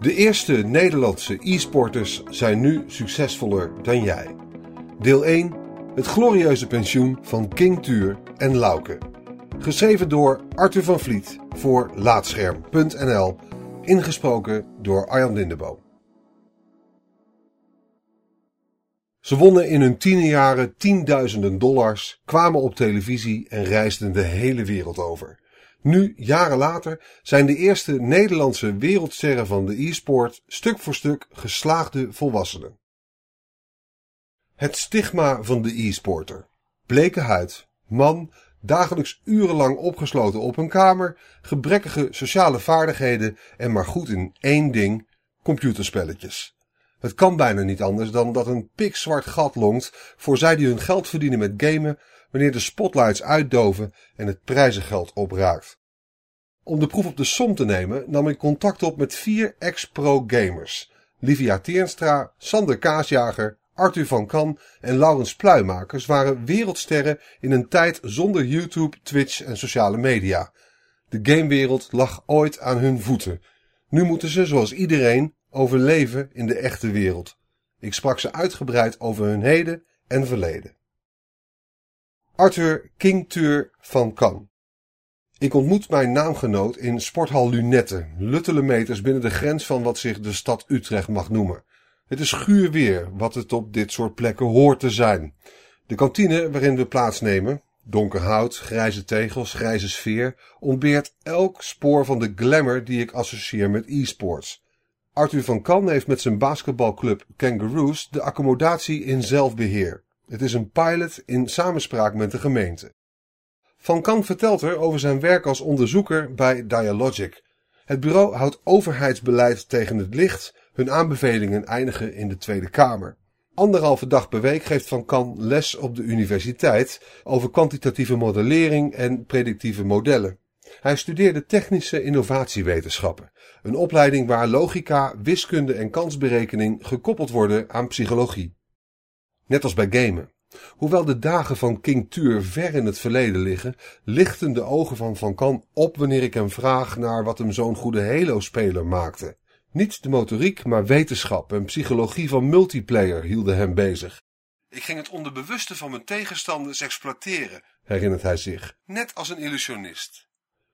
De eerste Nederlandse e-sporters zijn nu succesvoller dan jij. Deel 1. Het glorieuze pensioen van King Tuur en Lauke. Geschreven door Arthur van Vliet voor Laatscherm.nl. Ingesproken door Arjan Lindeboom. Ze wonnen in hun tienerjaren tienduizenden dollars, kwamen op televisie en reisden de hele wereld over. Nu, jaren later, zijn de eerste Nederlandse wereldsterren van de e-sport stuk voor stuk geslaagde volwassenen. Het stigma van de e-sporter. Bleke huid, man, dagelijks urenlang opgesloten op een kamer, gebrekkige sociale vaardigheden en maar goed in één ding, computerspelletjes. Het kan bijna niet anders dan dat een pikzwart gat longt voor zij die hun geld verdienen met gamen wanneer de spotlights uitdoven en het prijzengeld opraakt. Om de proef op de som te nemen nam ik contact op met vier ex-pro gamers. Livia Teernstra, Sander Kaasjager, Arthur van Kan en Laurens Pluimakers waren wereldsterren in een tijd zonder YouTube, Twitch en sociale media. De gamewereld lag ooit aan hun voeten. Nu moeten ze, zoals iedereen, overleven in de echte wereld. Ik sprak ze uitgebreid over hun heden en verleden. Arthur King Tuur van Kan. Ik ontmoet mijn naamgenoot in sporthal Lunette, luttele meters binnen de grens van wat zich de stad Utrecht mag noemen. Het is guur weer, wat het op dit soort plekken hoort te zijn. De kantine waarin we plaatsnemen, donker hout, grijze tegels, grijze sfeer, ontbeert elk spoor van de glamour die ik associeer met e-sports. Arthur van Kan heeft met zijn basketbalclub Kangaroos de accommodatie in zelfbeheer. Het is een pilot in samenspraak met de gemeente. Van Kan vertelt er over zijn werk als onderzoeker bij Dialogic. Het bureau houdt overheidsbeleid tegen het licht. Hun aanbevelingen eindigen in de Tweede Kamer. Anderhalve dag per week geeft Van Kan les op de universiteit over kwantitatieve modellering en predictieve modellen. Hij studeerde technische innovatiewetenschappen, een opleiding waar logica, wiskunde en kansberekening gekoppeld worden aan psychologie. Net als bij gamen. Hoewel de dagen van King Tuur ver in het verleden liggen, lichten de ogen van Van Kan op wanneer ik hem vraag naar wat hem zo'n goede Halo-speler maakte. Niet de motoriek, maar wetenschap en psychologie van multiplayer hielden hem bezig. Ik ging het onderbewuste van mijn tegenstanders exploiteren, herinnert hij zich, net als een illusionist.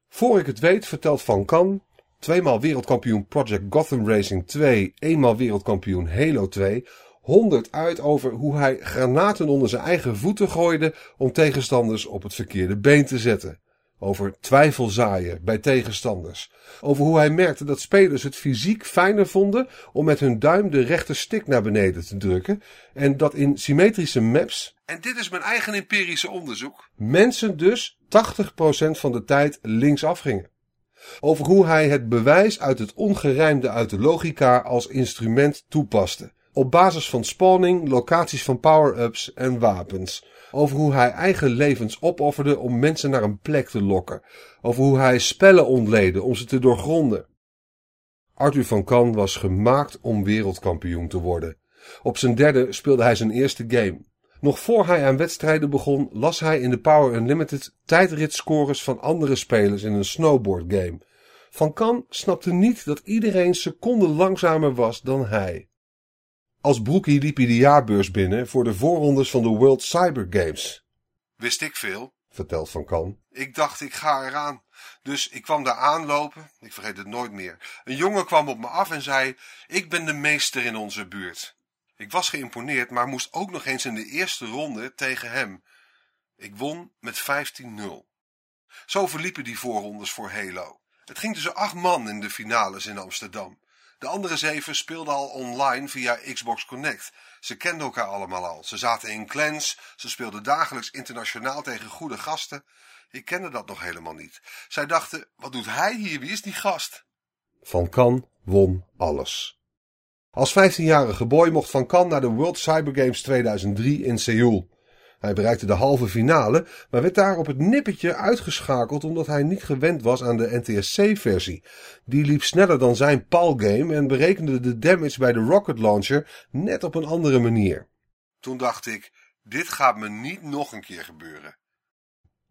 Voor ik het weet vertelt Van Kan, tweemaal wereldkampioen Project Gotham Racing 2, eenmaal wereldkampioen Halo 2, honderd uit over hoe hij granaten onder zijn eigen voeten gooide om tegenstanders op het verkeerde been te zetten. Over twijfel zaaien bij tegenstanders. Over hoe hij merkte dat spelers het fysiek fijner vonden om met hun duim de rechter stick naar beneden te drukken. En dat in symmetrische maps, en dit is mijn eigen empirische onderzoek, mensen dus 80% van de tijd linksaf gingen. Over hoe hij het bewijs uit het ongerijmde uit de logica als instrument toepaste. Op basis van spawning, locaties van power-ups en wapens. Over hoe hij eigen levens opofferde om mensen naar een plek te lokken. Over hoe hij spellen ontleedde om ze te doorgronden. Arthur van Kan was gemaakt om wereldkampioen te worden. Op zijn derde speelde hij zijn eerste game. Nog voor hij aan wedstrijden begon, las hij in de Power Unlimited tijdritscores van andere spelers in een snowboardgame. Van Kan snapte niet dat iedereen seconden langzamer was dan hij. Als broekie liep hij de jaarbeurs binnen voor de voorrondes van de World Cyber Games. Wist ik veel, vertelt Van Kan. Ik dacht, ik ga eraan. Dus ik kwam daar aanlopen, ik vergeet het nooit meer. Een jongen kwam op me af en zei, ik ben de meester in onze buurt. Ik was geïmponeerd, maar moest ook nog eens in de eerste ronde tegen hem. Ik won met 15-0. Zo verliepen die voorrondes voor Halo. Het ging tussen acht man in de finales in Amsterdam. De andere zeven speelden al online via Xbox Connect. Ze kenden elkaar allemaal al. Ze zaten in clans, ze speelden dagelijks internationaal tegen goede gasten. Ik kende dat nog helemaal niet. Zij dachten, wat doet hij hier? Wie is die gast? Van Kan won alles. Als 15-jarige boy mocht Van Kan naar de World Cyber Games 2003 in Seoul. Hij bereikte de halve finale, maar werd daar op het nippertje uitgeschakeld omdat hij niet gewend was aan de NTSC-versie. Die liep sneller dan zijn PAL-game en berekende de damage bij de rocket launcher net op een andere manier. Toen dacht ik, dit gaat me niet nog een keer gebeuren.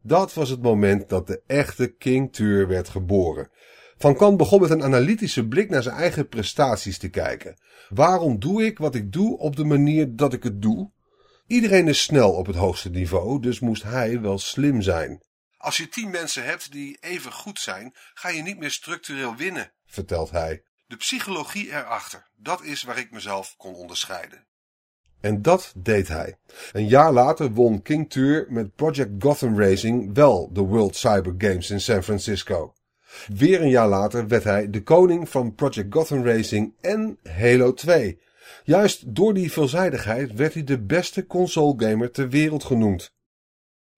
Dat was het moment dat de echte King Tuur werd geboren. Van Kan begon met een analytische blik naar zijn eigen prestaties te kijken. Waarom doe ik wat ik doe op de manier dat ik het doe? Iedereen is snel op het hoogste niveau, dus moest hij wel slim zijn. Als je tien mensen hebt die even goed zijn, ga je niet meer structureel winnen, vertelt hij. De psychologie erachter, dat is waar ik mezelf kon onderscheiden. En dat deed hij. Een jaar later won King Tour met Project Gotham Racing wel de World Cyber Games in San Francisco. Weer een jaar later werd hij de koning van Project Gotham Racing en Halo 2. Juist door die veelzijdigheid werd hij de beste console-gamer ter wereld genoemd.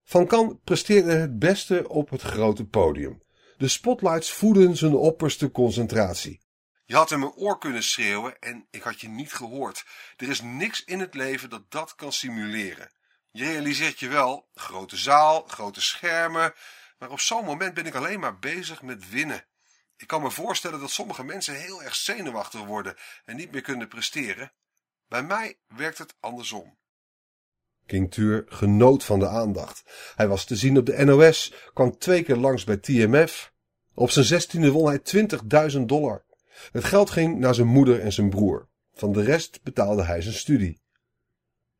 Van Kan presteerde het beste op het grote podium. De spotlights voeden zijn opperste concentratie. Je had in mijn oor kunnen schreeuwen en ik had je niet gehoord. Er is niks in het leven dat dat kan simuleren. Je realiseert je wel, grote zaal, grote schermen, maar op zo'n moment ben ik alleen maar bezig met winnen. Ik kan me voorstellen dat sommige mensen heel erg zenuwachtig worden en niet meer kunnen presteren. Bij mij werkt het andersom. King Tuur genoot van de aandacht. Hij was te zien op de NOS, kwam twee keer langs bij TMF. Op zijn zestiende won hij 20.000 dollar. Het geld ging naar zijn moeder en zijn broer. Van de rest betaalde hij zijn studie.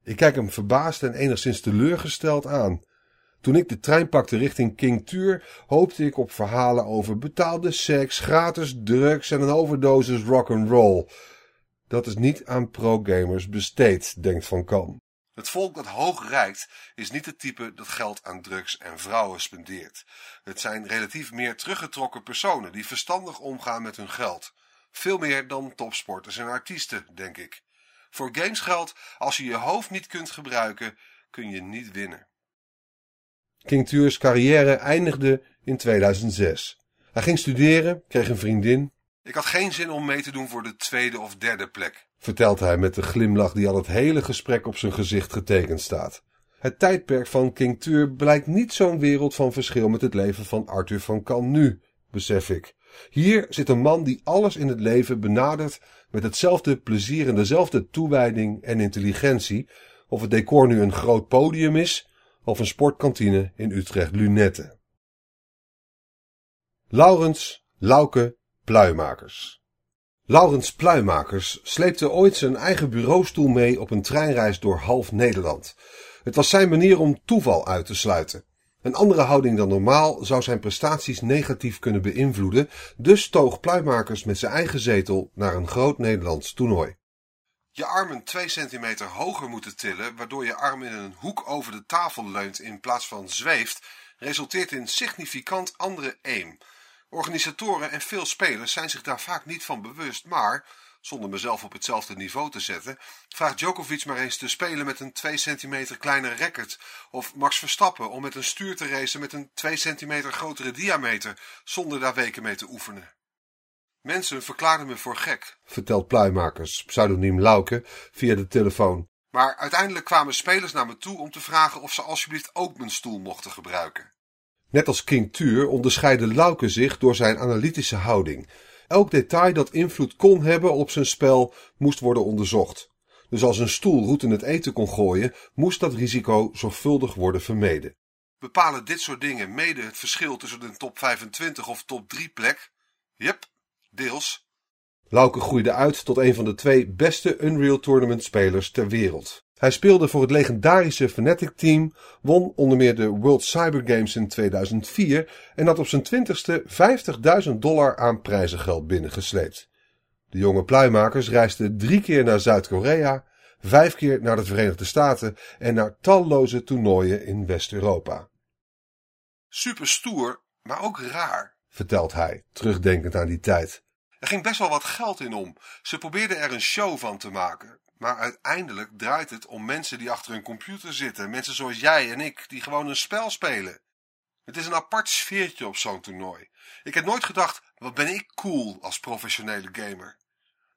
Ik kijk hem verbaasd en enigszins teleurgesteld aan. Toen ik de trein pakte richting King Tuur, hoopte ik op verhalen over betaalde seks, gratis drugs en een overdosis rock'n'roll. Dat is niet aan pro-gamers besteed, denkt Van Kam. Het volk dat hoog rijdt is niet het type dat geld aan drugs en vrouwen spendeert. Het zijn relatief meer teruggetrokken personen die verstandig omgaan met hun geld. Veel meer dan topsporters en artiesten, denk ik. Voor games geldt, als je je hoofd niet kunt gebruiken, kun je niet winnen. King Tuur's carrière eindigde in 2006. Hij ging studeren, kreeg een vriendin. Ik had geen zin om mee te doen voor de tweede of derde plek, vertelt hij met de glimlach die al het hele gesprek op zijn gezicht getekend staat. Het tijdperk van King Tuur blijkt niet zo'n wereld van verschil met het leven van Arthur van Kan nu, besef ik. Hier zit een man die alles in het leven benadert met hetzelfde plezier en dezelfde toewijding en intelligentie, of het decor nu een groot podium is of een sportkantine in Utrecht Lunette. Laurens Lauke Pluimakers Laurens Pluimakers sleepte ooit zijn eigen bureaustoel mee op een treinreis door half Nederland. Het was zijn manier om toeval uit te sluiten. Een andere houding dan normaal zou zijn prestaties negatief kunnen beïnvloeden, dus toog Pluimakers met zijn eigen zetel naar een groot Nederlands toernooi. Je armen 2 centimeter hoger moeten tillen, waardoor je arm in een hoek over de tafel leunt in plaats van zweeft, resulteert in significant andere aim. Organisatoren en veel spelers zijn zich daar vaak niet van bewust, maar zonder mezelf op hetzelfde niveau te zetten, vraagt Djokovic maar eens te spelen met een 2 centimeter kleiner record. Of Max Verstappen om met een stuur te racen met een 2 centimeter grotere diameter, zonder daar weken mee te oefenen. Mensen verklaarden me voor gek, vertelt Pluimakers, pseudoniem Lauke, via de telefoon. Maar uiteindelijk kwamen spelers naar me toe om te vragen of ze alsjeblieft ook mijn stoel mochten gebruiken. Net als King Tuur onderscheidde Lauke zich door zijn analytische houding. Elk detail dat invloed kon hebben op zijn spel moest worden onderzocht. Dus als een stoel roet in het eten kon gooien, moest dat risico zorgvuldig worden vermeden. Bepalen dit soort dingen mede het verschil tussen een top 25 of top 3 plek? Yep, deels. Lauke groeide uit tot een van de twee beste Unreal Tournament spelers ter wereld. Hij speelde voor het legendarische Fnatic team, won onder meer de World Cyber Games in 2004 en had op zijn twintigste 50.000 dollar aan prijzengeld binnengesleept. De jonge pluimakers reisden drie keer naar Zuid-Korea, vijf keer naar de Verenigde Staten en naar talloze toernooien in West-Europa. Super stoer, maar ook raar, vertelt hij, terugdenkend aan die tijd. Er ging best wel wat geld in om. Ze probeerden er een show van te maken. Maar uiteindelijk draait het om mensen die achter een computer zitten. Mensen zoals jij en ik, die gewoon een spel spelen. Het is een apart sfeertje op zo'n toernooi. Ik heb nooit gedacht, wat ben ik cool als professionele gamer.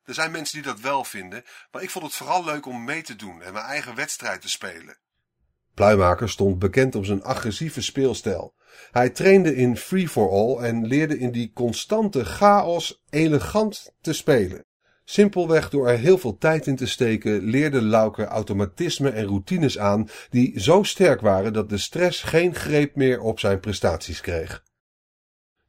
Er zijn mensen die dat wel vinden, maar ik vond het vooral leuk om mee te doen en mijn eigen wedstrijd te spelen. Pluimaker stond bekend om zijn agressieve speelstijl. Hij trainde in Free for All en leerde in die constante chaos elegant te spelen. Simpelweg door er heel veel tijd in te steken leerde Lauke automatismen en routines aan die zo sterk waren dat de stress geen greep meer op zijn prestaties kreeg.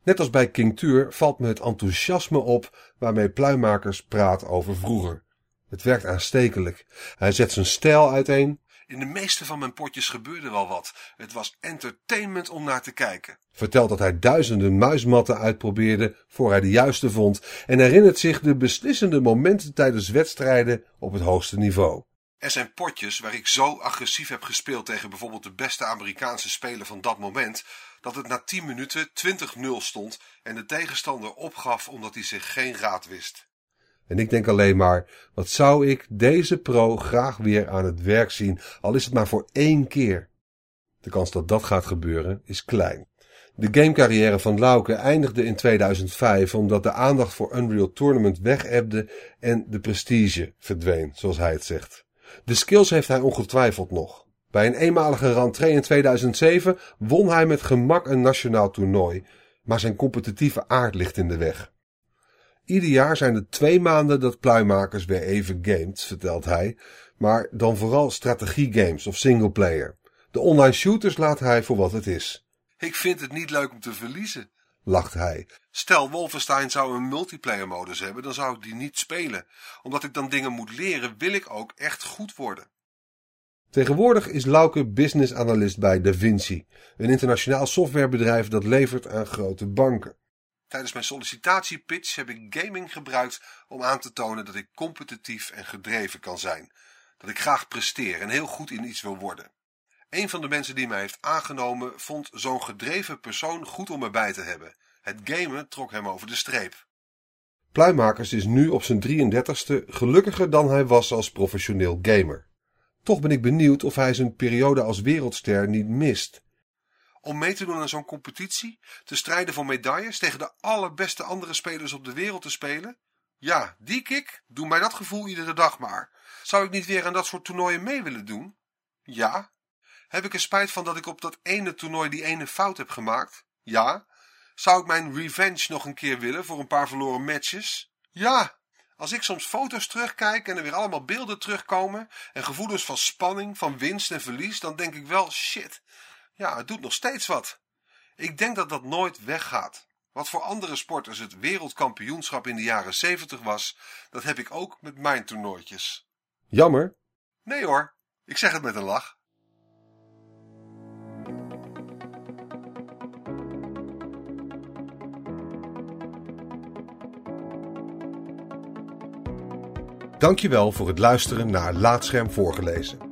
Net als bij King Tuur valt me het enthousiasme op waarmee Pluimakers praat over vroeger. Het werkt aanstekelijk. Hij zet zijn stijl uiteen. In de meeste van mijn potjes gebeurde wel wat. Het was entertainment om naar te kijken. Vertelt dat hij duizenden muismatten uitprobeerde voor hij de juiste vond en herinnert zich de beslissende momenten tijdens wedstrijden op het hoogste niveau. Er zijn potjes waar ik zo agressief heb gespeeld tegen bijvoorbeeld de beste Amerikaanse speler van dat moment, dat het na 10 minuten 20-0 stond en de tegenstander opgaf omdat hij zich geen raad wist. En ik denk alleen maar, wat zou ik deze pro graag weer aan het werk zien, al is het maar voor één keer. De kans dat dat gaat gebeuren is klein. De gamecarrière van Lauke eindigde in 2005 omdat de aandacht voor Unreal Tournament wegebde en de prestige verdween, zoals hij het zegt. De skills heeft hij ongetwijfeld nog. Bij een eenmalige rentree in 2007 won hij met gemak een nationaal toernooi, maar zijn competitieve aard ligt in de weg. Ieder jaar zijn er twee maanden dat pluimakers weer even gamet, vertelt hij, maar dan vooral strategiegames of singleplayer. De online shooters laat hij voor wat het is. Ik vind het niet leuk om te verliezen, lacht hij. Stel Wolfenstein zou een multiplayer modus hebben, dan zou ik die niet spelen. Omdat ik dan dingen moet leren, wil ik ook echt goed worden. Tegenwoordig is Lauke business analyst bij DaVinci, een internationaal softwarebedrijf dat levert aan grote banken. Tijdens mijn sollicitatiepitch heb ik gaming gebruikt om aan te tonen dat ik competitief en gedreven kan zijn. Dat ik graag presteer en heel goed in iets wil worden. Een van de mensen die mij heeft aangenomen vond zo'n gedreven persoon goed om erbij te hebben. Het gamen trok hem over de streep. Pluimakers is nu op zijn 33ste gelukkiger dan hij was als professioneel gamer. Toch ben ik benieuwd of hij zijn periode als wereldster niet mist. Om mee te doen aan zo'n competitie, te strijden voor medailles, tegen de allerbeste andere spelers op de wereld te spelen? Ja, die kick, doe mij dat gevoel iedere dag maar. Zou ik niet weer aan dat soort toernooien mee willen doen? Ja. Heb ik er spijt van dat ik op dat ene toernooi die ene fout heb gemaakt? Ja. Zou ik mijn revenge nog een keer willen voor een paar verloren matches? Ja. Als ik soms foto's terugkijk en er weer allemaal beelden terugkomen en gevoelens van spanning, van winst en verlies, dan denk ik wel shit. Ja, het doet nog steeds wat. Ik denk dat dat nooit weggaat. Wat voor andere sporters het wereldkampioenschap in de jaren 70 was, dat heb ik ook met mijn toernooitjes. Jammer? Nee hoor, ik zeg het met een lach. Dankjewel voor het luisteren naar Laatscherm voorgelezen.